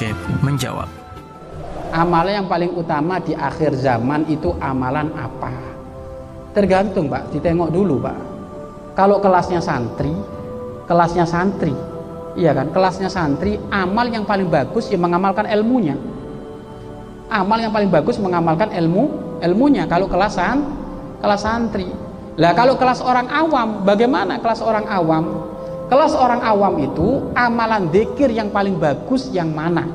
Syekh menjawab. Amalan yang paling utama di akhir zaman itu amalan apa? Tergantung Pak, ditengok dulu Pak. Kalau kelasnya santri, kelasnya santri, iya kan? Kelasnya santri, amal yang paling bagus yang mengamalkan ilmunya. Amal yang paling bagus mengamalkan ilmu, ilmunya. Kalau kelasan, kelas santri. Lah kalau kelas orang awam, bagaimana kelas orang awam? Kelas orang awam itu amalan dikir yang paling bagus yang mana?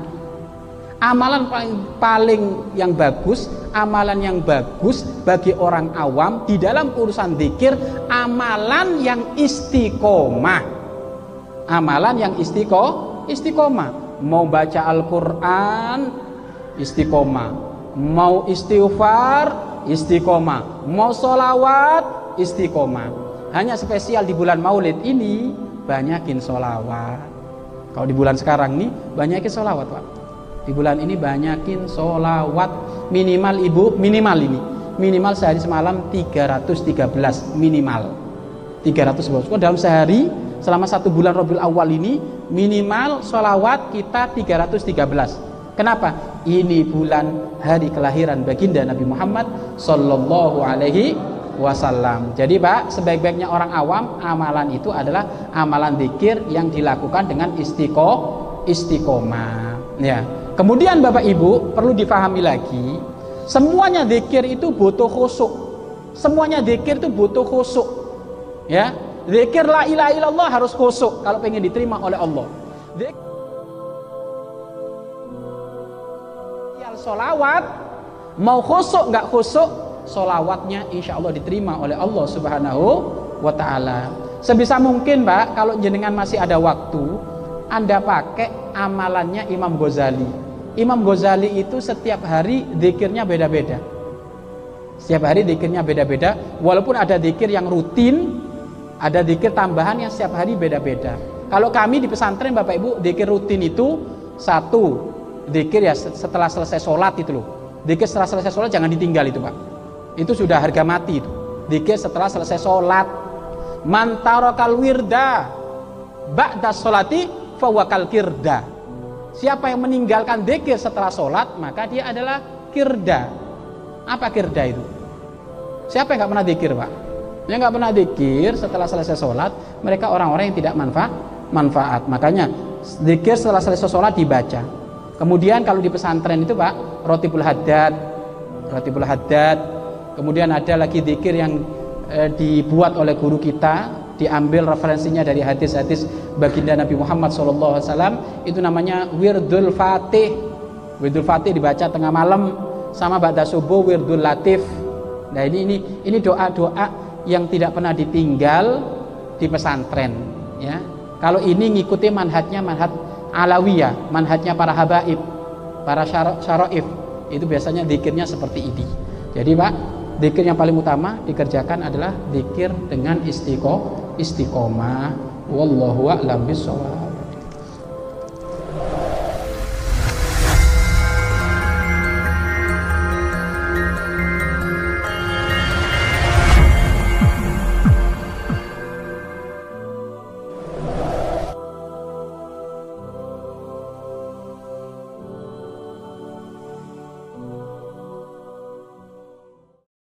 Amalan paling paling yang bagus, amalan yang bagus bagi orang awam di dalam urusan dikir, amalan yang istiqomah. Amalan yang istiqo, istiqomah. Mau baca Al-Qur'an istiqomah. Mau istighfar istiqomah. Mau solawat istiqomah. Hanya spesial di bulan Maulid ini banyakin solawat kalau di bulan sekarang nih banyakin solawat pak. Di bulan ini banyakin solawat minimal ibu minimal ini. Minimal sehari semalam 313 minimal. 300 bos dalam sehari selama satu bulan Robil Awal ini minimal solawat kita 313 kenapa? Ini bulan hari kelahiran baginda Nabi Muhammad Sallallahu Alaihi wasallam. Jadi Pak, sebaik-baiknya orang awam amalan itu adalah amalan zikir yang dilakukan dengan istiqo istiqomah. Ya. Kemudian Bapak Ibu perlu difahami lagi, semuanya zikir itu butuh khusuk. Semuanya zikir itu butuh khusuk. Ya. Zikir la ilaha illallah harus khusuk kalau pengen diterima oleh Allah. Zikir solawat mau khusuk nggak khusuk solawatnya insya Allah diterima oleh Allah subhanahu wa ta'ala. Sebisa mungkin Pak kalau jenengan masih ada waktu anda pakai amalannya Imam Ghazali. Imam Ghazali itu setiap hari zikirnya beda-beda. Setiap hari zikirnya beda-beda. Walaupun ada zikir yang rutin ada zikir tambahan yang setiap hari beda-beda. Kalau kami di pesantren Bapak Ibu zikir rutin itu satu zikir ya setelah selesai sholat itu loh. Zikir setelah selesai sholat jangan ditinggal itu Pak itu sudah harga mati itu. Dikir setelah selesai sholat. Mantarokal wirda ba'da sholati fawakal kirda. Siapa yang meninggalkan dikir setelah sholat maka dia adalah kirda. Apa kirda itu? Siapa yang nggak pernah dikir pak? Yang nggak pernah dikir setelah selesai sholat mereka orang-orang yang tidak manfaat manfaat. Makanya dikir setelah selesai sholat dibaca. Kemudian kalau di pesantren itu pak rotibul haddad. Rotibul haddad Kemudian ada lagi zikir yang e, dibuat oleh guru kita, diambil referensinya dari hadis-hadis baginda Nabi Muhammad SAW itu namanya Wirdul Fatih. Wirdul Fatih dibaca tengah malam sama ba'da subuh Wirdul Latif. Nah ini ini ini doa-doa yang tidak pernah ditinggal di pesantren ya. Kalau ini ngikuti manhatnya manhat alawiyah, manhatnya para habaib, para syaraif. Itu biasanya zikirnya seperti ini. Jadi Pak, Dikir yang paling utama dikerjakan adalah dikir dengan istiqo, istiqomah. Wallahu a'lam bishawab.